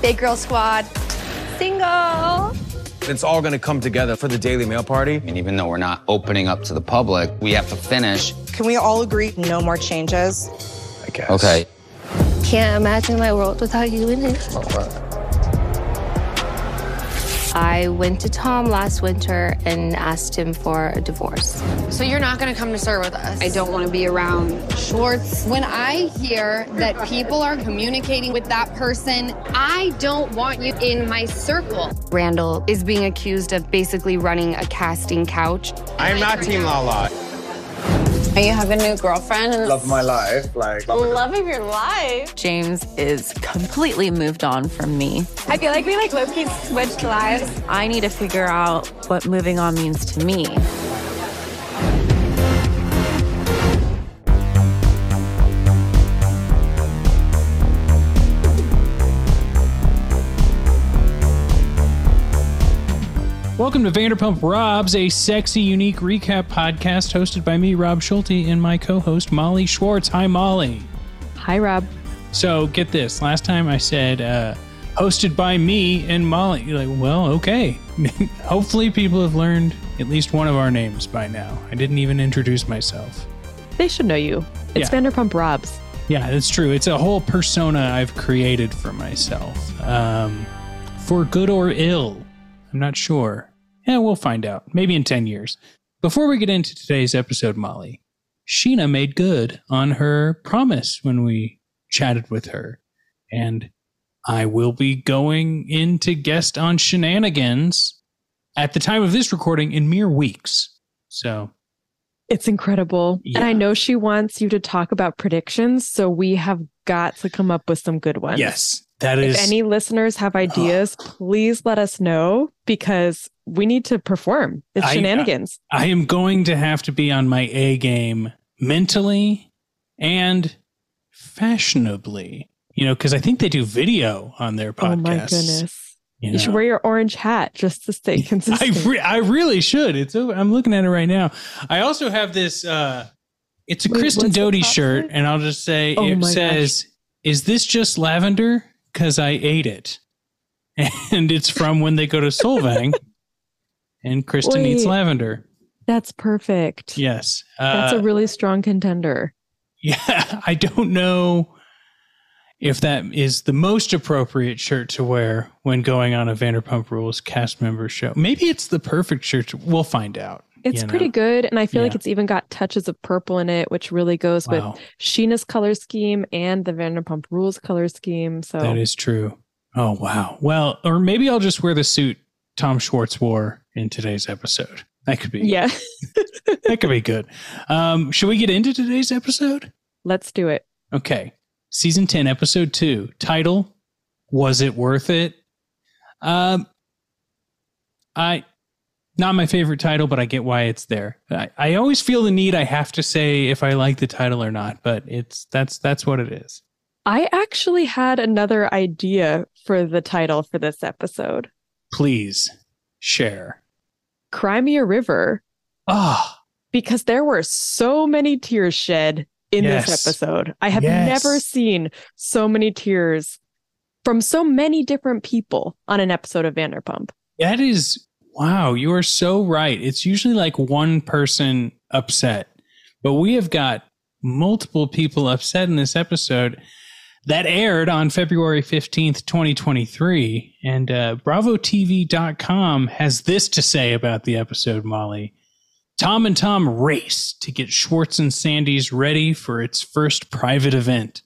Big girl squad. Single. It's all going to come together for the Daily Mail party. And even though we're not opening up to the public, we have to finish. Can we all agree no more changes? I guess. Okay. Can't imagine my world without you in it. I went to Tom last winter and asked him for a divorce. So you're not going to come to SUR with us? I don't want to be around Schwartz. When I hear that people are communicating with that person, I don't want you in my circle. Randall is being accused of basically running a casting couch. I am not Team Lala. You have a new girlfriend and love my life, like love of your life. James is completely moved on from me. I feel like we like Loki switched lives. I need to figure out what moving on means to me. Welcome to Vanderpump Robs, a sexy, unique recap podcast hosted by me, Rob Schulte, and my co host, Molly Schwartz. Hi, Molly. Hi, Rob. So, get this. Last time I said uh, hosted by me and Molly. You're like, well, okay. Hopefully, people have learned at least one of our names by now. I didn't even introduce myself. They should know you. It's Yeah. Vanderpump Robs. Yeah, that's true. It's a whole persona I've created for myself. Um, for good or ill. I'm not sure. Yeah, we'll find out. Maybe in 10 years. Before we get into today's episode, Molly, Scheana made good on her promise when we chatted with her. And I will be going in to guest on Scheananigans at the time of this recording in mere weeks. So It's incredible. And I know she wants you to talk about predictions. So we have got to come up with some good ones. Yes, that If any listeners have ideas, please let us know because we need to perform. It's I- uh, Scheananigans. I am going to have to be on my A game mentally and fashionably, you know, because I think they do video on their podcast. oh my goodness. You You, should wear your orange hat just to stay I, consistent. re- I really should. It's over. I'm looking at it right now. I also have this. uh It's a Wait, Kristen Doute shirt, and I'll just say Oh it says, "Is this just lavender? Because I ate it." And it's from when they go to Solvang, and Kristen eats lavender. That's perfect. Yes, That's Uh, a really strong contender. Yeah, I don't know if that is the most appropriate shirt to wear when going on a Vanderpump Rules cast member show. Maybe it's the perfect shirt. To, we'll find out. It's pretty know? good. And I feel like it's even got touches of purple in it, which really goes Wow. with Scheana's color scheme and the Vanderpump Rules color scheme. So That is true. Oh wow. Well, or maybe I'll just wear the suit Tom Schwartz wore in today's episode. That could be. yeah, that could be good. Um, should we get into today's episode? let's do it. Okay. Season 10, episode 2. Title Was It Worth It? Um I not my favorite title, but I get why it's there. I, I always feel the need I have to say if I like the title or not, but it's that's that's what it is. I actually had another idea for the title for this episode Please share. Crimea River, Ah, because there were so many tears shed in Yes. this episode. I have Yes. never seen so many tears from so many different people on an episode of Vanderpump. that is Wow, you are so right. It's usually like one person upset, but we have got multiple people upset in this episode that aired on February 15th, 2023. And uh, BravoTV.com has this to say about the episode, Molly. Tom and Tom race to get Schwartz and Sandy's ready for its first private event.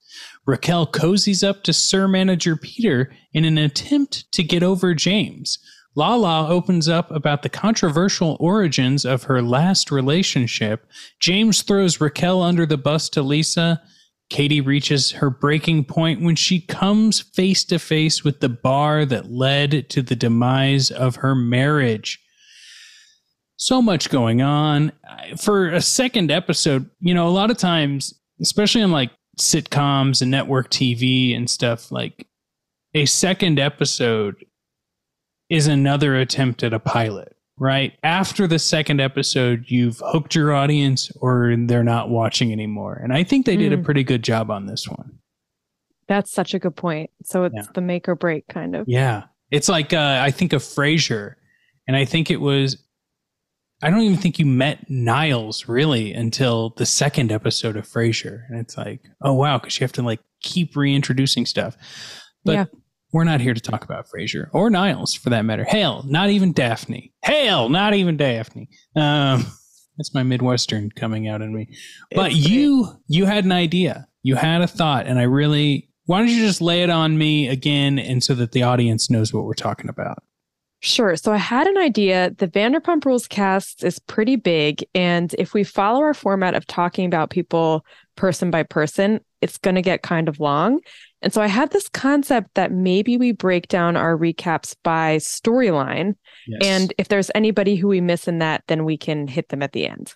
Raquel cozies up to SUR Manager Peter in an attempt to get over James. Lala opens up about the controversial origins of her last relationship. James throws Raquel under the bus to Lisa. Katie reaches her breaking point when she comes face to face with the bar that led to the demise of her marriage. So much going on. For a second episode, you know, a lot of times, especially on like sitcoms and network TV and stuff, like a second episode is another attempt at a pilot, right? After the second episode, you've hooked your audience or they're not watching anymore. And I think they did a Mm. pretty good job on this one. That's such a good point. So it's Yeah. the make or break kind of. Yeah. It's like uh, I think of Frasier, and I think it was I don't even think you met Niles really until the second episode of Frasier. And it's like, oh wow, because you have to like keep reintroducing stuff. But Yeah. We're not here to talk about Frasier or Niles for that matter. Hell, not even Daphne. Hell, not even Daphne. Um that's my Midwestern coming out in me. But It's you you had an idea. You had a thought, and I really why don't you just lay it on me again and so that the audience knows what we're talking about? Sure. So I had an idea. The Vanderpump Rules cast is pretty big. And if we follow our format of talking about people person by person, it's going to get kind of long. And so I had this concept that maybe we break down our recaps by storyline. Yes. And if there's anybody who we miss in that, then we can hit them at the end.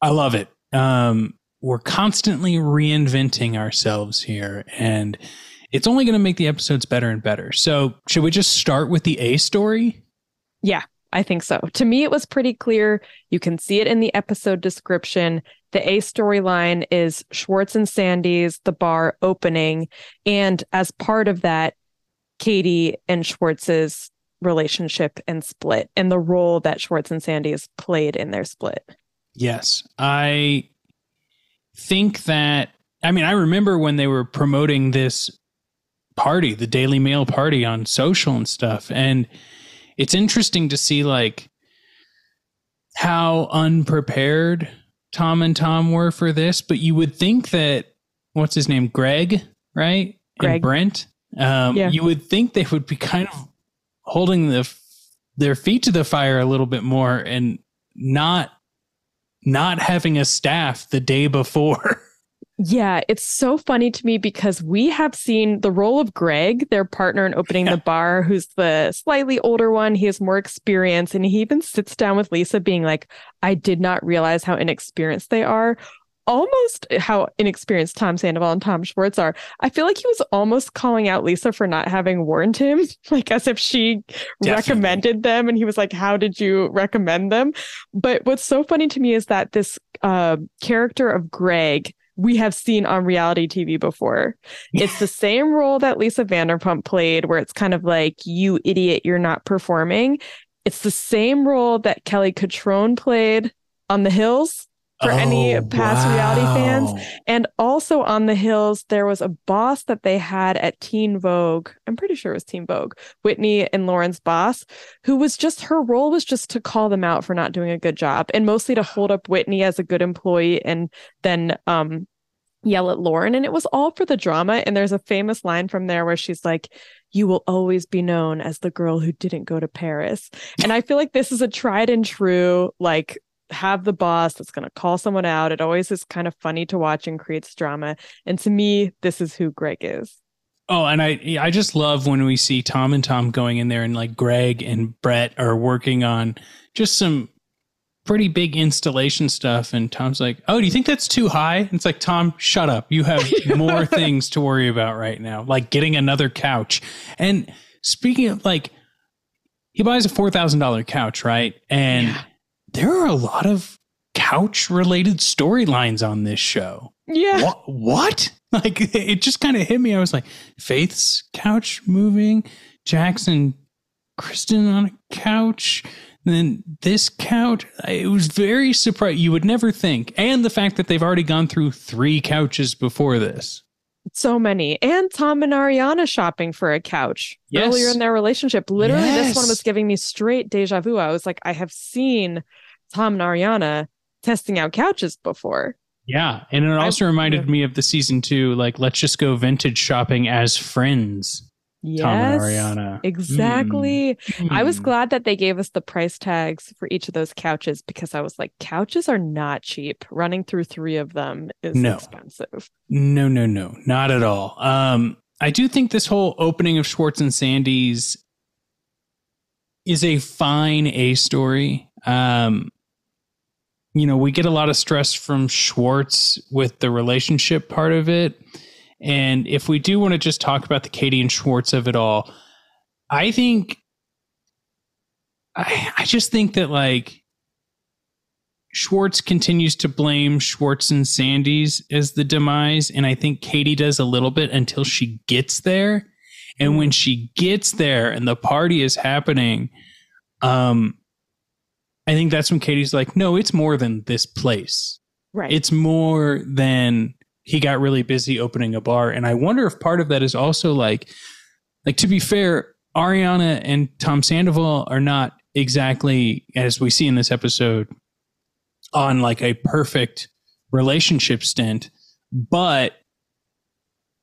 I love it. Um, we're constantly reinventing ourselves here, and it's only going to make the episodes better and better. So, should we just start with the A story? Yeah, I think so. To me, it was pretty clear. You can see it in the episode description. The A storyline is Schwartz and Sandy's The Bar opening. And as part of that, Katie and Schwartz's relationship and split and the role that Schwartz and Sandy has played in their split. Yes. I think that, I mean, I remember when they were promoting this party, the Daily Mail party on social and stuff. And it's interesting to see, like, how unprepared Tom and Tom were for this. But you would think that, what's his name? Greg, right? Greg. And Brent. Um, Yeah. You would think they would be kind of holding the their feet to the fire a little bit more and not not having a staff the day before. Yeah, it's so funny to me because we have seen the role of Greg, their partner in opening the bar, who's the slightly older one. He has more experience. And he even sits down with Lisa, being like, I did not realize how inexperienced they are. Almost how inexperienced Tom Sandoval and Tom Schwartz are. I feel like he was almost calling out Lisa for not having warned him, like as if she Definitely. recommended them. And he was like, How did you recommend them? But what's so funny to me is that this uh, character of Greg we have seen on reality TV before. It's the same role that Lisa Vanderpump played, where it's kind of like, you idiot, you're not performing. It's the same role that Kelly Cutrone played on The Hills for any Oh, past reality fans. And also on The Hills, there was a boss that they had at Teen Vogue. I'm pretty sure it was Teen Vogue, Whitney and Lauren's boss, who was just her role was just to call them out for not doing a good job and mostly to hold up Whitney as a good employee and then um yell at Lauren. And it was all for the drama. And there's a famous line from there where she's like, You will always be known as the girl who didn't go to Paris. And I feel like this is a tried and true, like, have the boss that's going to call someone out. It always is kind of funny to watch and creates drama. And to me, this is who Greg is. Oh, and I I just love when we see Tom and Tom going in there and like Greg and Brett are working on just some pretty big installation stuff and Tom's like, "Oh, do you think that's too high?" And it's like, "Tom, shut up. You have more things to worry about right now, like getting another couch." And speaking of like he buys a $4,000 couch, right? And there are a lot of couch related storylines on this show. Yeah. What? what? Like it just kind of hit me. I was like, Faith's couch moving, Jackson, Kristen on a couch. Then this couch, it was very surprised. You would never think. And the fact that they've already gone through three couches before this. So many. And Tom and Ariana shopping for a couch Yes. earlier in their relationship. Literally, this one was giving me straight deja vu. I was like, I have seen Tom and Ariana testing out couches before. Yeah. And it also reminded me of the season two, like, let's just go vintage shopping as friends. Yes, Tom and Ariana. Exactly. I was Mm. glad that they gave us the price tags for each of those couches because I was like, couches are not cheap. Running through three of them is No. expensive. No, no, no, not at all. Um, I do think this whole opening of Schwartz and Sandy's is a fine A story. Um, you know, we get a lot of stress from Schwartz with the relationship part of it. And if we do want to just talk about the Katie and Schwartz of it all, I think, I, I just think that like Schwartz continues to blame Schwartz and Sandy's as the demise. And I think Katie does a little bit until she gets there. And when she gets there and the party is happening, um, I think that's when Katie's like, no, it's more than this place. Right. It's more than he got really busy opening a bar. And I wonder if part of that is also like, like to be fair, Ariana and Tom Sandoval are not exactly, as we see in this episode, on like a perfect relationship stint, but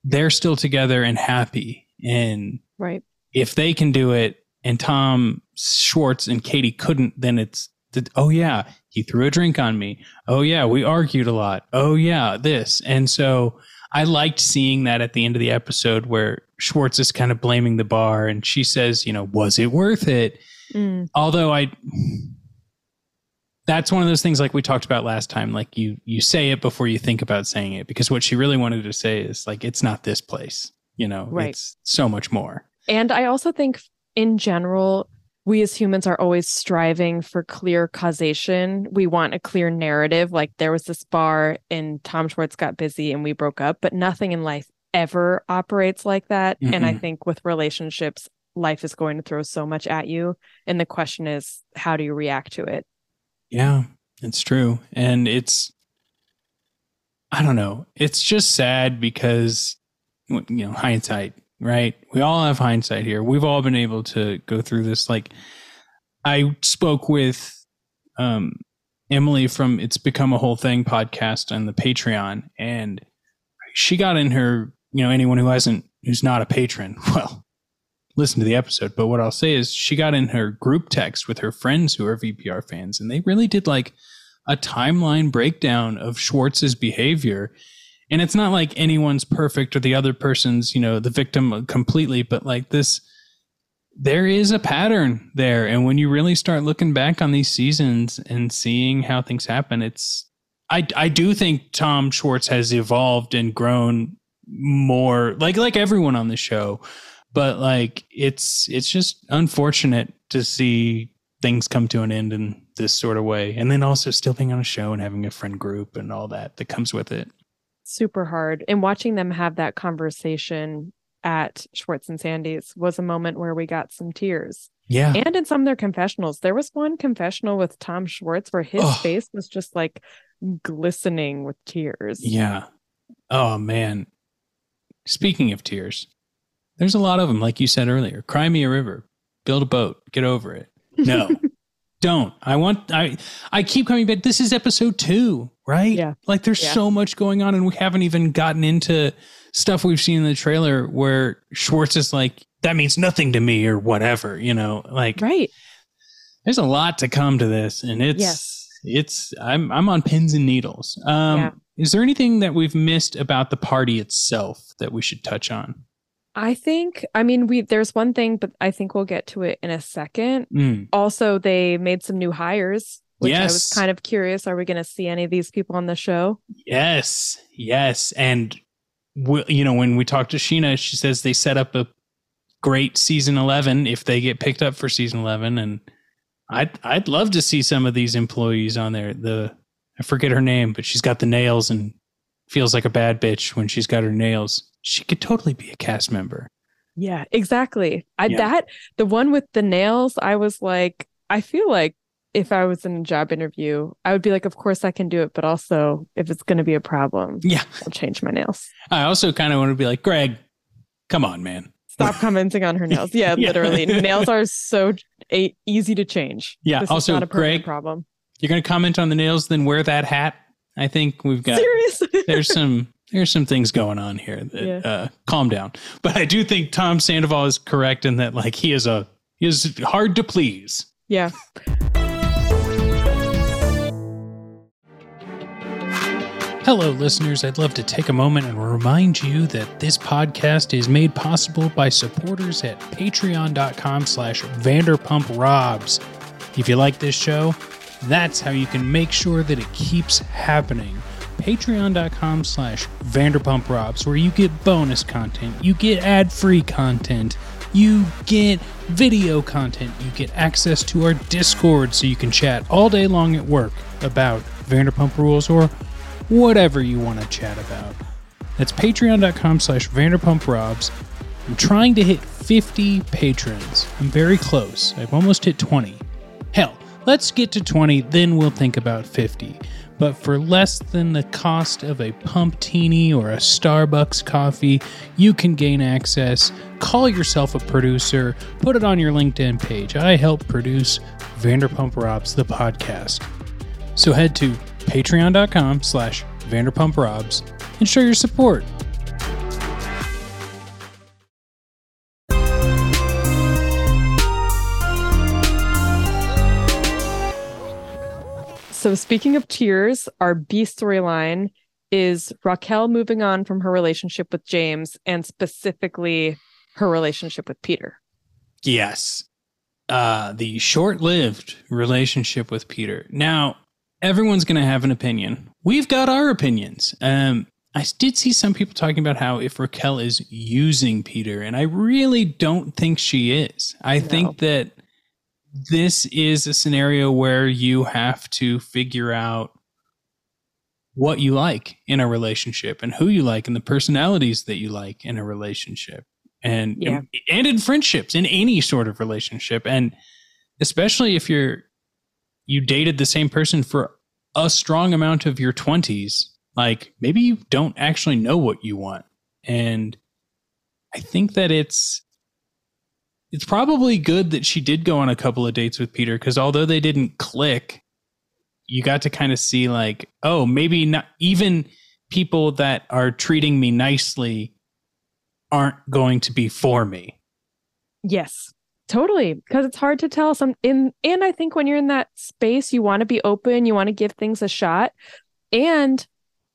they're still together and happy. And Right. if they can do it and Tom Schwartz and Katie couldn't, then it's the, oh yeah, he threw a drink on me. Oh yeah, we argued a lot. Oh yeah, this. And so I liked seeing that at the end of the episode where Schwartz is kind of blaming the bar and she says, you know, was it worth it? Mm. Although I that's one of those things like we talked about last time like you you say it before you think about saying it because what she really wanted to say is like it's not this place, you know, Right. it's so much more. And I also think, in general, we as humans are always striving for clear causation. We want a clear narrative. Like there was this bar and Tom Schwartz got busy and we broke up, but nothing in life ever operates like that. And I think with relationships, life is going to throw so much at you. And the question is, how do you react to it? Yeah, it's true. And it's, I don't know. It's just sad because, you know, hindsight, right? We all have hindsight here. We've all been able to go through this. Like, I spoke with um, Emily from It's Become a Whole Thing podcast on the Patreon, and she got in her, you know, anyone who hasn't, who's not a patron, well, listen to the episode. But what I'll say is she got in her group text with her friends who are VPR fans, and they really did like a timeline breakdown of Schwartz's behavior. And it's not like anyone's perfect or the other person's, you know, the victim completely, but like this, there is a pattern there. And when you really start looking back on these seasons and seeing how things happen, it's, I, I do think Tom Schwartz has evolved and grown more like, like everyone on the show but like it's it's just unfortunate to see things come to an end in this sort of way and then also still being on a show and having a friend group and all that that comes with it super hard. And watching them have that conversation at Schwartz and Sandy's was a moment where we got some tears. Yeah. And in some of their confessionals, there was one confessional with Tom Schwartz where his Ugh. face was just like glistening with tears. yeah oh man speaking of tears there's a lot of them like you said earlier cry me a river build a boat get over it no don't i want i i keep coming back this is episode two right Yeah. like there's Yeah. so much going on and we haven't even gotten into stuff we've seen in the trailer where schwartz is like that means nothing to me or whatever you know like Right. there's a lot to come to this and it's Yes. it's i'm i'm on pins and needles um Yeah. is there anything that we've missed about the party itself that we should touch on I think, I mean, we there's one thing, but I think we'll get to it in a second. Mm. Also, they made some new hires, which I was kind of curious. Are we going to see any of these people on the show? Yes, yes, and we, you know when we talked to Scheana, she says they set up a great season eleven if they get picked up for season eleven, and I'd I'd love to see some of these employees on there. The I forget her name, but she's got the nails and feels like a bad bitch when she's got her nails. She could totally be a cast member. Yeah, exactly. I Yeah. that the one with the nails, I was like, I feel like if I was in a job interview, I would be like, of course I can do it, but also if it's going to be a problem, yeah, I'll change my nails. I also kind of want to be like, Greg, come on, man. Stop commenting on her nails. Yeah, Yeah. literally. nails are so a- easy to change. Yeah, This is also, not a Greg- problem. You're going to comment on the nails, then wear that hat. I think we've got Seriously. there's some there's some things going on here. That, Yeah. uh, calm down. But I do think Tom Sandoval is correct in that like he is a he is hard to please. Yeah. Hello, listeners. I'd love to take a moment and remind you that this podcast is made possible by supporters at patreon.com slash vanderpumprobs. If you like this show, that's how you can make sure that it keeps happening. Patreon.com slash vanderpumprobs, where you get bonus content, you get ad-free content, you get video content, you get access to our Discord so you can chat all day long at work about Vanderpump Rules or whatever you want to chat about. That's patreon.com slash vanderpumprobs. I'm trying to hit 50 patrons. I'm very close. I've almost hit 20. Hell, let's get to 20, then we'll think about 50. But for less than the cost of a pumptini or a Starbucks coffee, you can gain access. Call yourself a producer. Put it on your LinkedIn page. I help produce Vanderpump Robs, the podcast. So head to patreon.com slash vanderpumprobs and show your support. So speaking of tears, our B storyline is Raquel moving on from her relationship with James and specifically her relationship with Peter. Yes. Uh, the short lived relationship with Peter. Now, everyone's going to have an opinion. We've got our opinions. Um, I did see some people talking about how if Raquel is using Peter, and I really don't think she is. I think that this is a scenario where you have to figure out what you like in a relationship and who you like and the personalities that you like in a relationship and Yeah. and in friendships in any sort of relationship and especially if you're you dated the same person for a strong amount of your 20s like maybe you don't actually know what you want and i think that it's it's probably good that she did go on a couple of dates with peter because although they didn't click you got to kind of see like oh maybe not even people that are treating me nicely aren't going to be for me Yes. Totally, because it's hard to tell some in and I think when you're in that space you want to be open, you want to give things a shot. And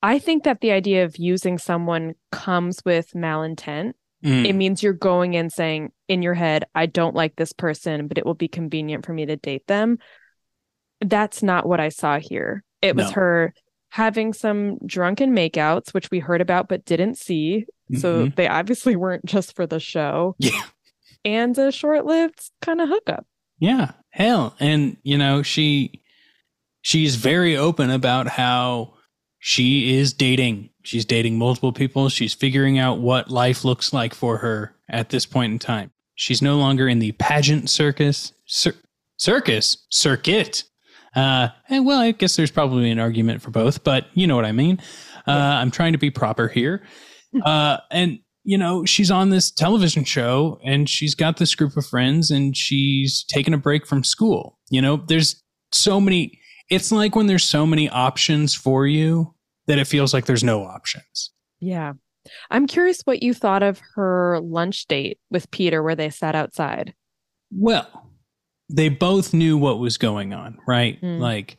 I think that the idea of using someone comes with malintent. Mm. It means you're going in saying in your head, I don't like this person, but it will be convenient for me to date them. That's not what I saw here. It was No. her having some drunken makeouts, which we heard about but didn't see. So Mhm. they obviously weren't just for the show. Yeah. And a short lived kind of hookup. Yeah, hell, and you know she she's very open about how she is dating. She's dating multiple people. She's figuring out what life looks like for her at this point in time. She's no longer in the pageant circus cir- circus circuit. Uh, and well, I guess there's probably an argument for both, but you know what I mean. Uh, I'm trying to be proper here. Uh, and you know, she's on this television show and she's got this group of friends and she's taking a break from school. You know, there's so many, it's like when there's so many options for you that it feels like there's no options. Yeah. I'm curious what you thought of her lunch date with Peter where they sat outside. Well, they both knew what was going on, right? Mm. Like,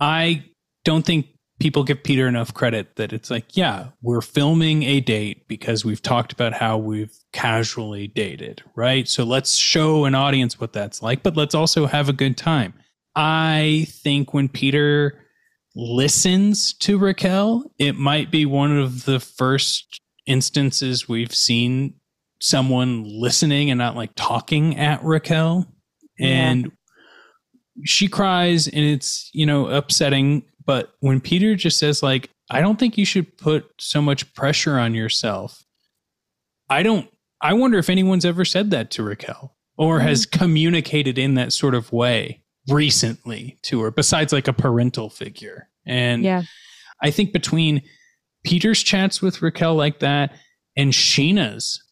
I don't think people give Peter enough credit that it's like, yeah, we're filming a date because we've talked about how we've casually dated, right? So let's show an audience what that's like, but let's also have a good time. I think when Peter listens to Raquel, it might be one of the first instances we've seen someone listening and not like talking at Raquel. And she cries and it's, you know, upsetting. But when Peter just says, like, I don't think you should put so much pressure on yourself. I don't, I wonder if anyone's ever said that to Raquel. or Mm-hmm. has communicated in that sort of way recently to her, besides like a parental figure. And Yeah. I think between Peter's chats with Raquel like that and Scheana's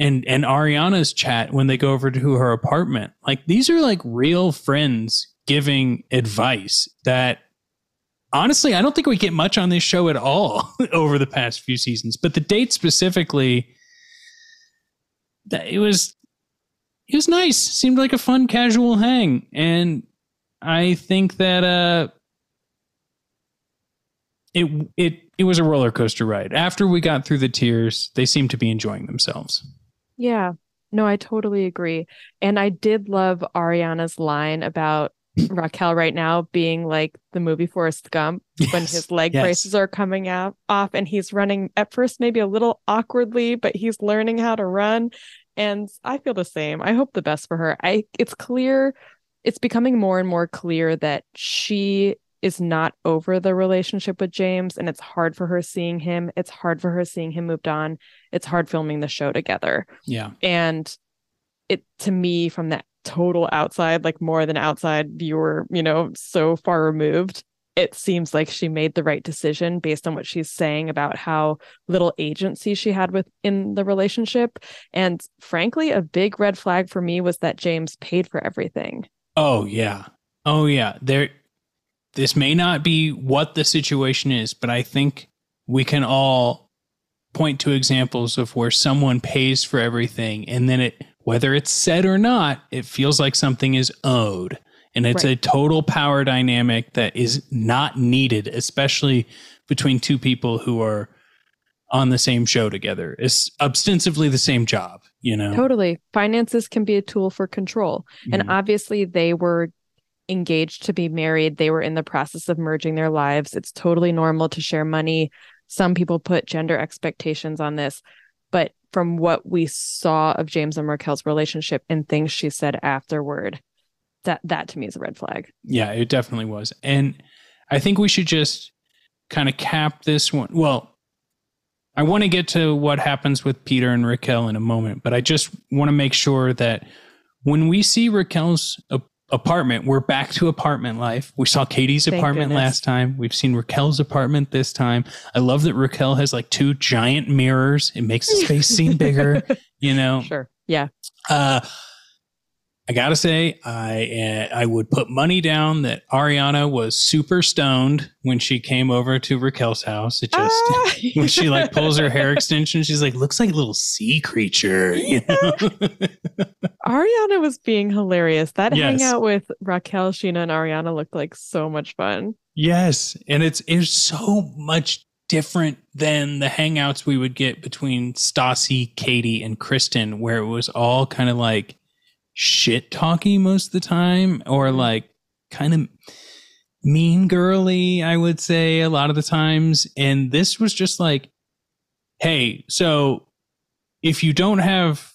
and and Ariana's chat when they go over to her apartment, like these are like real friends giving advice that honestly I don't think we get much on this show at all over the past few seasons. But the date specifically, that it was it was nice. Seemed like a fun casual hang, and I think that uh it it it was a roller coaster ride. After we got through the tears, they seemed to be enjoying themselves. Yeah. No, I totally agree. And I did love Ariana's line about Raquel right now being like the movie Forrest Gump when his leg yes. braces are coming out off and he's running at first maybe a little awkwardly, but he's learning how to run. And I feel the same. I hope the best for her. I it's clear it's becoming more and more clear that she is not over the relationship with James and it's hard for her seeing him. It's hard for her seeing him moved on. It's hard filming the show together. Yeah. And it to me from that total outside, like more than outside viewer, you know, so far removed, it seems like she made the right decision based on what she's saying about how little agency she had within the relationship. And frankly, a big red flag for me was that James paid for everything. Oh yeah. Oh yeah. There this may not be what the situation is, but I think we can all point to examples of where someone pays for everything and then it whether it's said or not, it feels like something is owed. And it's Right. a total power dynamic that is not needed, especially between two people who are on the same show together. It's ostensibly the same job, you know. Totally. Finances can be a tool for control. And Mhm. obviously, they were engaged to be married. They were in the process of merging their lives. It's totally normal to share money. Some people put gender expectations on this. But from what we saw of James and Raquel's relationship and things she said afterward, that that to me is a red flag. Yeah, it definitely was. And I think we should just kind of cap this one. Well, I want to get to what happens with Peter and Raquel in a moment, but I just want to make sure that when we see Raquel's a- apartment, we're back to apartment life. We saw Katie's Thank apartment goodness. last time. We've seen Raquel's apartment this time. I love that Raquel has like two giant mirrors. It makes the space seem bigger, you know. Sure. Yeah. Uh, I gotta say, I uh, I would put money down that Ariana was super stoned when she came over to Raquel's house. It just Ah! when she like pulls her hair extension, she's like looks like a little sea creature. You know? Ariana was being hilarious. That Yes. hangout with Raquel, Scheana, and Ariana looked like so much fun. yes, and it's it's so much different than the hangouts we would get between Stassi, Katie, and Kristen, where it was all kind of like shit talking most of the time, or mm-hmm. like kind of mean girly, I would say a lot of the times. And this was just like, hey, so if you don't have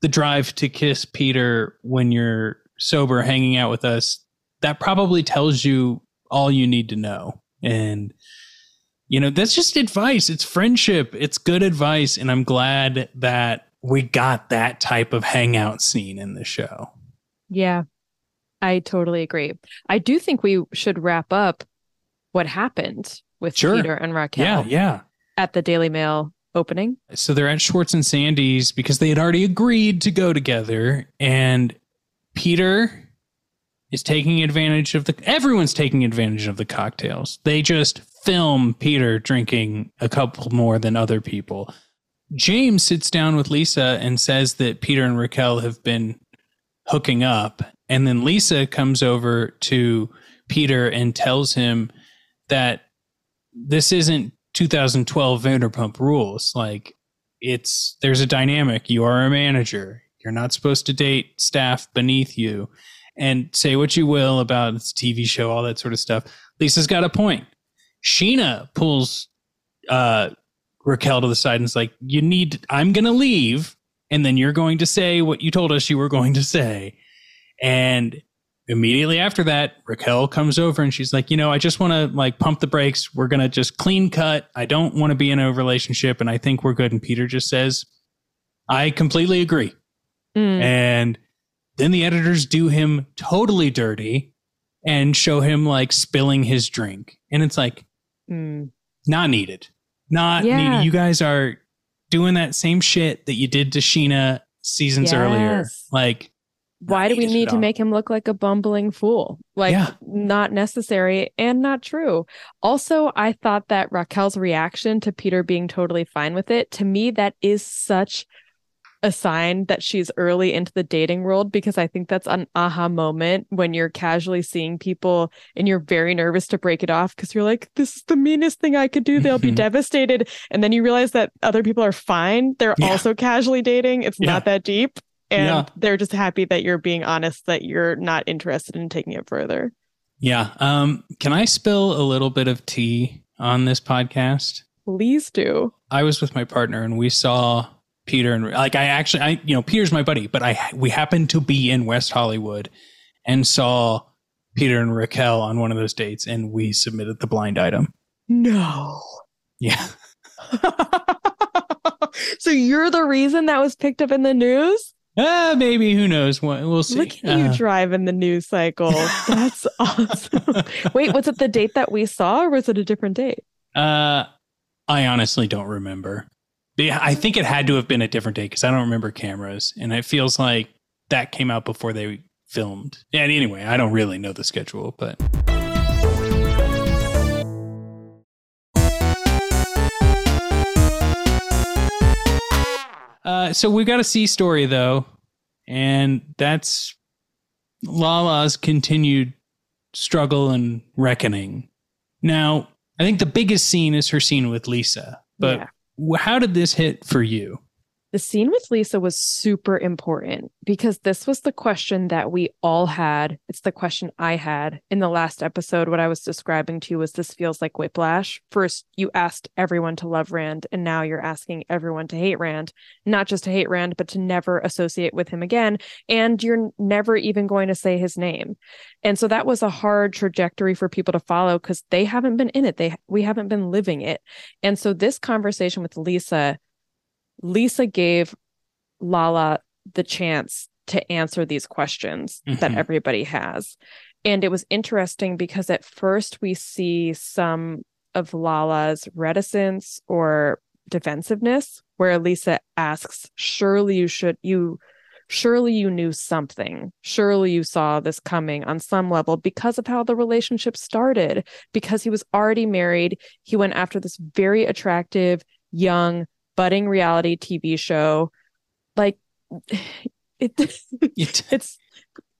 the drive to kiss Peter when you're sober hanging out with us, that probably tells you all you need to know. And you know, that's just advice. It's friendship. It's good advice. And I'm glad that we got that type of hangout scene in the show. Yeah, I totally agree. I do think we should wrap up what happened with Sure. Peter and Raquel Yeah, yeah. at the Daily Mail opening. So they're at Schwartz and Sandy's because they had already agreed to go together. And Peter is taking advantage of the everyone's taking advantage of the cocktails. They just film Peter drinking a couple more than other people. James sits down with Lisa and says that Peter and Raquel have been hooking up. And then Lisa comes over to Peter and tells him that this isn't 2012 Vanderpump rules. Like it's there's a dynamic. You are a manager. You're not supposed to date staff beneath you. And say what you will about it's TV show, all that sort of stuff. Lisa's got a point. Scheana pulls uh, Raquel to the side and is like, "You need. I'm going to leave, and then you're going to say what you told us you were going to say." And immediately after that, Raquel comes over and she's like, "You know, I just want to like pump the brakes. We're going to just clean cut. I don't want to be in a relationship, and I think we're good." And Peter just says, "I completely agree." Mm. And then the editors do him totally dirty and show him like spilling his drink. And it's like, Mm. not needed. Not Yeah. needed. You guys are doing that same shit that you did to Scheana seasons earlier. Like, Why do we need to all. make him look like a bumbling fool? Like, Yeah. not necessary and not true. Also, I thought that Raquel's reaction to Peter being totally fine with it, to me, that is such a sign that she's early into the dating world because I think that's an aha moment when you're casually seeing people and you're very nervous to break it off because you're like, this is the meanest thing I could do. They'll be devastated. And then you realize that other people are fine. They're Yeah. also casually dating. It's Yeah. not that deep. And Yeah. they're just happy that you're being honest that you're not interested in taking it further. yeah. Um, can I spill a little bit of tea on this podcast? Please do. I was with my partner and we saw Peter and like I actually I you know Peter's my buddy, but I we happened to be in West Hollywood and saw Peter and Raquel on one of those dates and we submitted the blind item. No. Yeah. so you're the reason that was picked up in the news? Uh, maybe who knows? We'll we'll see. Look at you Uh, driving the news cycle. That's awesome. Wait, was it the date that we saw or was it a different date? Uh, I honestly don't remember. I think it had to have been a different day because I don't remember cameras, and it feels like that came out before they filmed. And Anyway, I don't really know the schedule, but uh, so we've got a C story though, and that's Lala's continued struggle and reckoning. Now, I think the biggest scene is her scene with Lisa, but Yeah. How did this hit for you? The scene with Lisa was super important because this was the question that we all had. It's the question I had in the last episode. What I was describing to you was this feels like whiplash. First, you asked everyone to love Rand, and now you're asking everyone to hate Rand. Not just to hate Rand, but to never associate with him again. And you're never even going to say his name. And so that was a hard trajectory for people to follow because they haven't been in it. They we haven't been living it. And so this conversation with Lisa Lisa gave Lala the chance to answer these questions that Mhm. everybody has. And it was interesting because at first we see some of Lala's reticence or defensiveness where Lisa asks, "Surely you should you surely you knew something. Surely you saw this coming on some level because of how the relationship started, because he was already married. He went after this very attractive, young, budding reality TV show. Like it, it's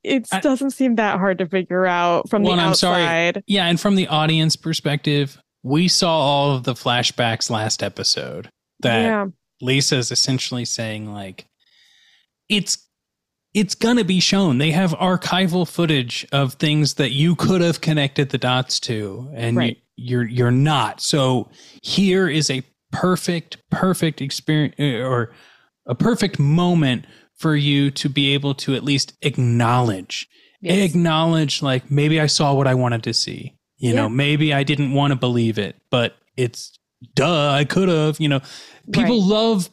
it doesn't seem that hard to figure out from Well, the outside. sorry. Yeah, and from the audience perspective, we saw all of the flashbacks last episode that Yeah. Lisa's essentially saying like it's it's gonna be shown. They have archival footage of things that you could have connected the dots to, and Right. you're you're not. So here is a perfect, perfect experience uh, or a perfect moment for you to be able to at least acknowledge acknowledge like maybe I saw what I wanted to see. You know, maybe I didn't want to believe it, but it's duh, I could have, you know. People Right. love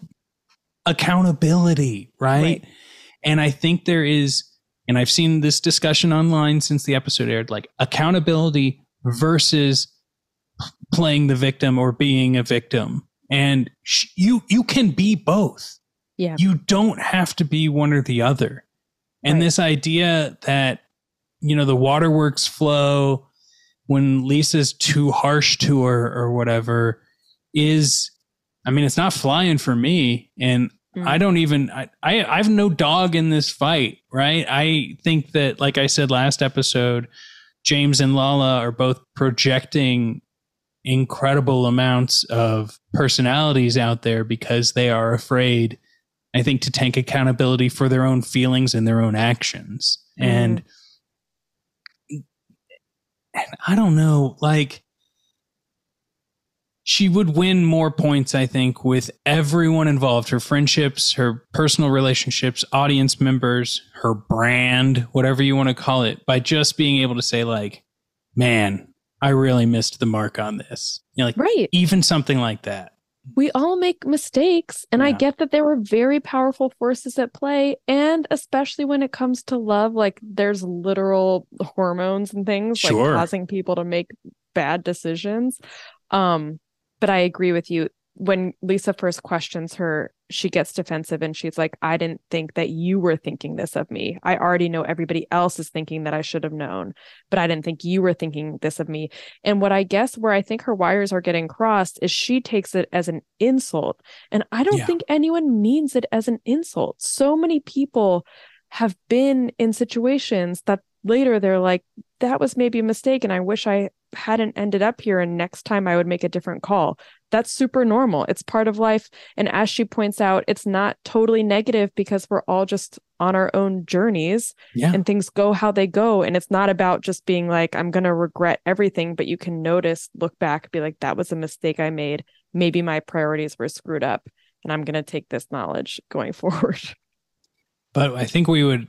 accountability, right? Right. And I think there is and I've seen this discussion online since the episode aired like accountability versus playing the victim or being a victim. And sh- you you can be both. Yeah. You don't have to be one or the other. And this idea that, you know, the waterworks flow when Lisa's too harsh to her or whatever is, I mean, it's not flying for me. And mm. I don't even, I, I, I have no dog in this fight, right? I think that, like I said last episode, James and Lala are both projecting incredible amounts of personalities out there because they are afraid I think to take accountability for their own feelings and their own actions. Mm-hmm. And, and I don't know, like she would win more points, I think, with everyone involved her friendships, her personal relationships, audience members, her brand, whatever you want to call it, by just being able to say, like, man, I really missed the mark on this. You know, like, right. even something like that. we all make mistakes and i get that there were very powerful forces at play and especially when it comes to love like there's literal hormones and things Sure. like causing people to make bad decisions um but i agree with you when lisa first questions her she gets defensive and she's like i didn't think that you were thinking this of me i already know everybody else is thinking that i should have known but i didn't think you were thinking this of me and what I guess where I think her wires are getting crossed is she takes it as an insult. And I don't Yeah. think anyone means it as an insult. So many people have been in situations that later they're like, that was maybe a mistake. And I wish I hadn't ended up here. And next time I would make a different call. That's super normal. It's part of life. And as she points out, it's not totally negative because we're all just on our own journeys Yeah. and things go how they go. And it's not about just being like, I'm going to regret everything, but you can notice, look back, be like, that was a mistake I made. Maybe my priorities were screwed up. And I'm going to take this knowledge going forward. but I think we would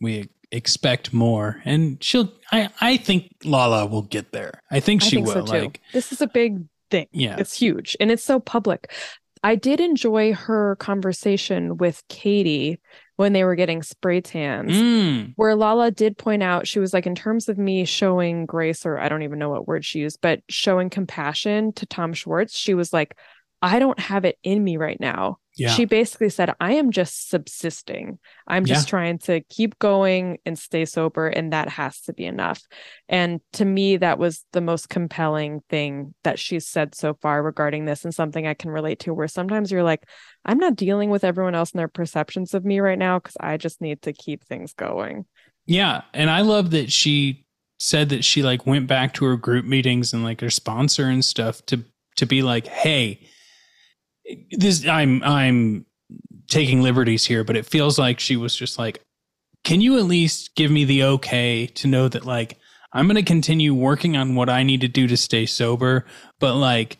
we expect more, and she'll. I I think Lala will get there. I think I she think will. so like this is a big thing. Yeah. It's huge and it's so public. I did enjoy her conversation with Katie when they were getting spray tans. mm, where Lala did point out, she was like, in terms of me showing grace, or I don't even know what word she used, but showing compassion to Tom Schwartz, she was like, I don't have it in me right now. Yeah. She basically said, I am just subsisting. I'm just Yeah. trying to keep going and stay sober, and that has to be enough. And to me, that was the most compelling thing that she's said so far regarding this, and something I can relate to. Where sometimes you're like, I'm not dealing with everyone else and their perceptions of me right now because I just need to keep things going. yeah, and I love that she said that she like went back to her group meetings and like her sponsor and stuff to to be like, hey, this I'm I'm taking liberties here, but it feels like she was just like, can you at least give me the okay to know that like I'm going to continue working on what I need to do to stay sober, but like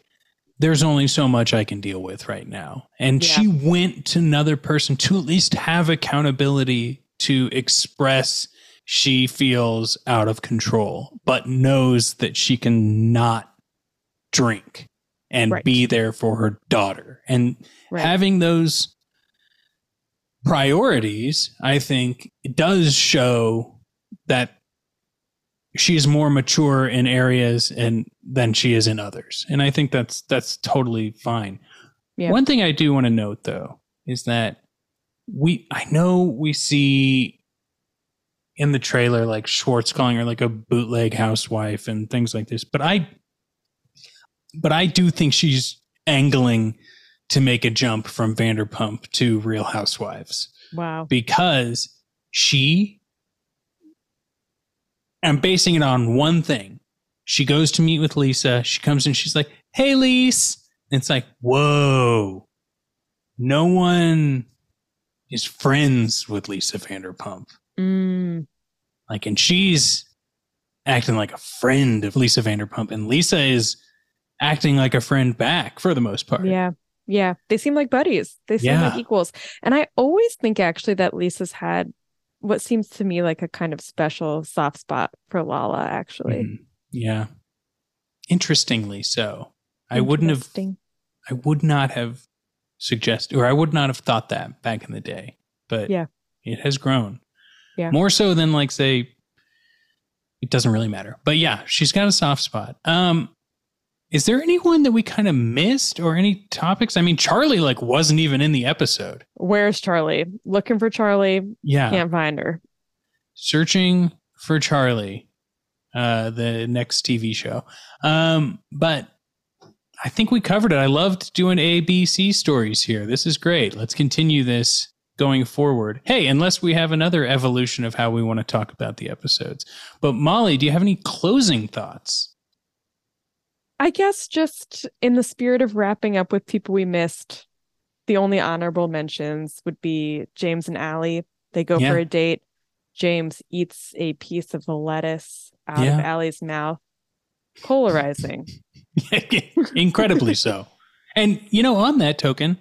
there's only so much I can deal with right now. And she went to another person to at least have accountability to express she feels out of control, but knows that she can not drink and Right. be there for her daughter. And Right. having those priorities, I think, it does show that she's more mature in areas and than she is in others. And I think that's that's totally fine. Yeah. One thing I do want to note though is that we I know we see in the trailer like Schwartz calling her like a bootleg housewife and things like this, but I but I do think she's angling to make a jump from Vanderpump to Real Housewives Wow. because she I'm basing it on one thing. She goes to meet with Lisa. She comes in, she's like, Hey Lise. And it's like, whoa. No one is friends with Lisa Vanderpump. Mm, Like, and she's acting like a friend of Lisa Vanderpump, and Lisa is acting like a friend back for the most part. yeah. Yeah. They seem like buddies. They seem like equals. And I always think actually that Lisa's had what seems to me like a kind of special soft spot for Lala, actually. Mhm. Yeah. Interestingly so. I wouldn't have I would not have suggested or I would not have thought that back in the day. But Yeah. it has grown. Yeah. More so than like say it doesn't really matter. But yeah, she's got a soft spot. Um is there anyone that we kind of missed or any topics? I mean, Charlie like wasn't even in the episode. Where's Charlie? Looking for Charlie. Yeah. Can't find her. searching for Charlie, uh, the next TV show. Um, but I think we covered it. I loved doing ABC stories here. This is great. Let's continue this going forward. Hey, unless we have another evolution of how we want to talk about the episodes. But Molly, do you have any closing thoughts? I guess just in the spirit of wrapping up with people we missed, the only honorable mentions would be James and Ally. They go Yeah. for a date. James eats a piece of the lettuce out Yeah. of Ally's mouth. Polarizing. Incredibly so. And you know, on that token,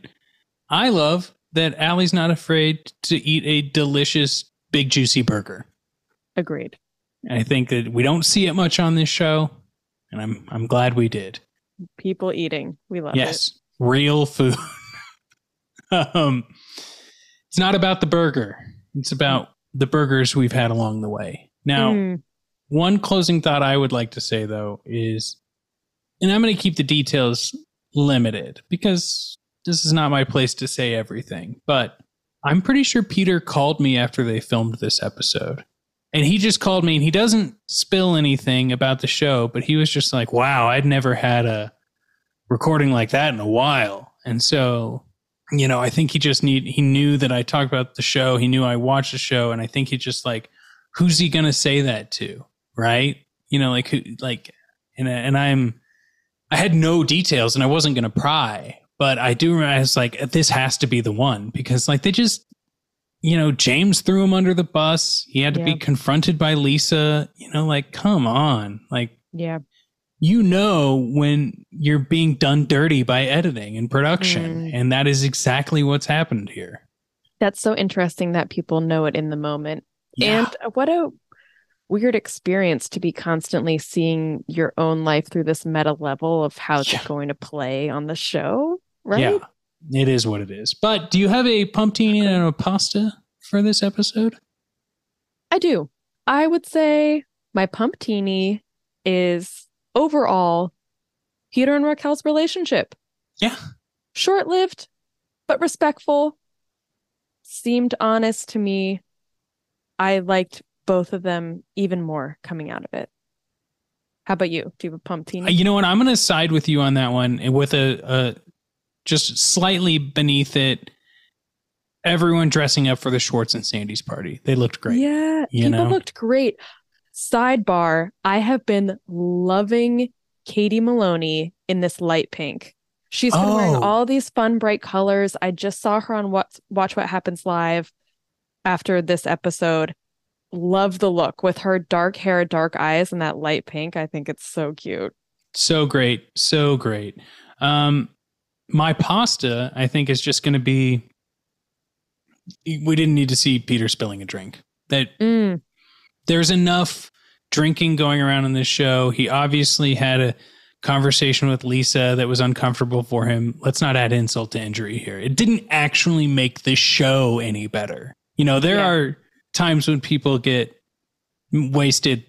I love that Ally's not afraid to eat a delicious big juicy burger. Agreed. I think that we don't see it much on this show, and I'm I'm glad we did. People eating. We love it. yes, real food. um, it's not about the burger. It's about the burgers we've had along the way. Now, Mm. one closing thought I would like to say though is, and I'm going to keep the details limited because this is not my place to say everything, but I'm pretty sure Peter called me after they filmed this episode. And he just called me and he doesn't spill anything about the show, but he was just like, wow, I'd never had a recording like that in a while. And so, you know, I think he just need he knew that I talked about the show. He knew I watched the show, and I think he just like, who's he gonna say that to? Right? You know, like who like and and I'm I had no details and I wasn't gonna pry, but I do remember I was like, this has to be the one because like they just you know, James threw him under the bus. He had to be confronted by Lisa. You know, like, come on. Like, Yeah. you know when you're being done dirty by editing and production. Mm. And that is exactly what's happened here. That's so interesting that people know it in the moment. Yeah. And what a weird experience to be constantly seeing your own life through this meta level of how it's going to play on the show, right? Yeah. It is what it is. But do you have a pumptini and a pasta for this episode? I do. I would say my pumptini is overall Peter and Raquel's relationship. Yeah. Short lived, but respectful. Seemed honest to me. I liked both of them even more coming out of it. How about you? Do you have a pumptini? Uh, You know what? I'm going to side with you on that one with a, a just slightly beneath it. Everyone dressing up for the Schwartz and Sandy's party. They looked great. Yeah, you people know? looked great. Sidebar, I have been loving Katie Maloney in this light pink. She's been wearing Oh. all these fun, bright colors. I just saw her on Watch, Watch What Happens Live after this episode. Love the look with her dark hair, dark eyes, and that light pink. I think it's so cute. So great. So great. Um, my pasta, I think, is just going to be. We didn't need to see Peter spilling a drink. That Mm. there's enough drinking going around in this show. He obviously had a conversation with Lisa that was uncomfortable for him. Let's not add insult to injury here. It didn't actually make the show any better. You know, there Yeah. are times when people get wasted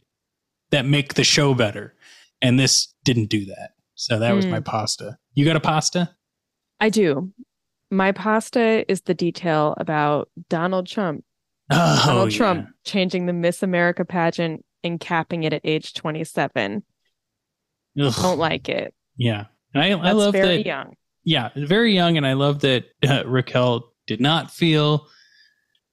that make the show better, and this didn't do that. So that was Mm. my pasta. You got a pasta? I do. My pasta is the detail about Donald Trump. Oh, Donald yeah. Trump changing the Miss America pageant and capping it at age 27. Ugh. Don't like it. Yeah. And I, I love very that. young. Yeah, very young, and I love that uh, Raquel did not feel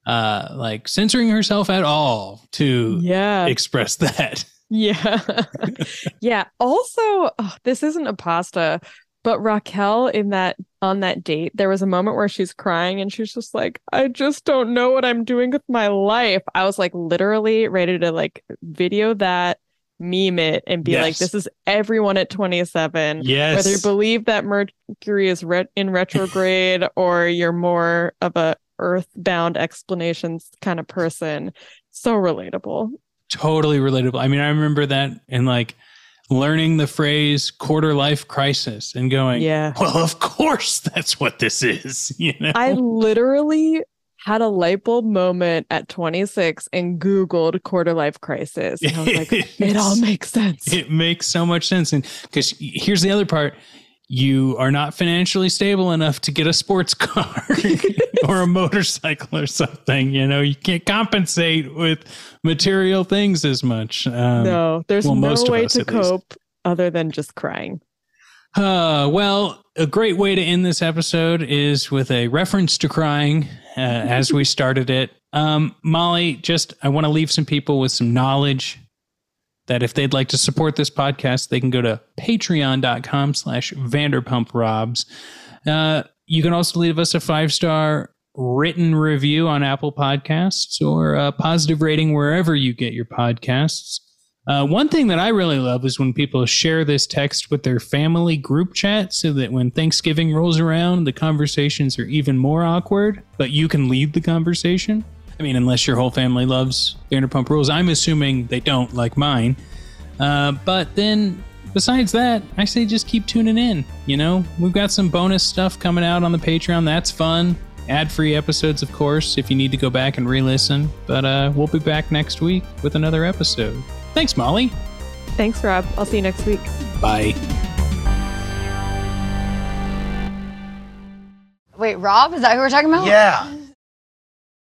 uh, like censoring herself at all to Yeah. express that. Yeah. yeah. Also, oh, this isn't a pasta, but Raquel in that on that date, there was a moment where she's crying and she's just like, I just don't know what I'm doing with my life. I was like literally ready to like video that, meme it, and be like, this is everyone at 27. Yes. Whether you believe that Mercury is re- in retrograde or you're more of a earthbound explanations kind of person. So relatable. Totally relatable. I mean, I remember that and like learning the phrase quarter life crisis and going, Yeah. well, of course that's what this is. You know, I literally had a light bulb moment at 26 and Googled quarter life crisis. And I was like, it all makes sense. it makes so much sense. And because here's the other part you are not financially stable enough to get a sports car or a motorcycle or something. You know, you can't compensate with material things as much. Um, no, there's well, no way us, to at least. cope other than just crying. Uh, well, a great way to end this episode is with a reference to crying uh, as we started it. Um, Molly, just I want to leave some people with some knowledge that if they'd like to support this podcast, they can go to patreon.com slash vanderpumprobs. Uh, you can also leave us a five-star written review on Apple Podcasts or a positive rating wherever you get your podcasts. Uh, one thing that I really love is when people share this text with their family group chat so that when Thanksgiving rolls around, the conversations are even more awkward, but you can lead the conversation. I mean, unless your whole family loves Vanderpump Rules. I'm assuming they don't like mine. Uh, but then besides that, I say just keep tuning in. You know, we've got some bonus stuff coming out on the Patreon. That's fun. Ad free episodes, of course, if you need to go back and re listen. But uh, we'll be back next week with another episode. Thanks, Molly. Thanks, Rob. I'll see you next week. Bye. Wait, Rob? Is that who we're talking about? Yeah.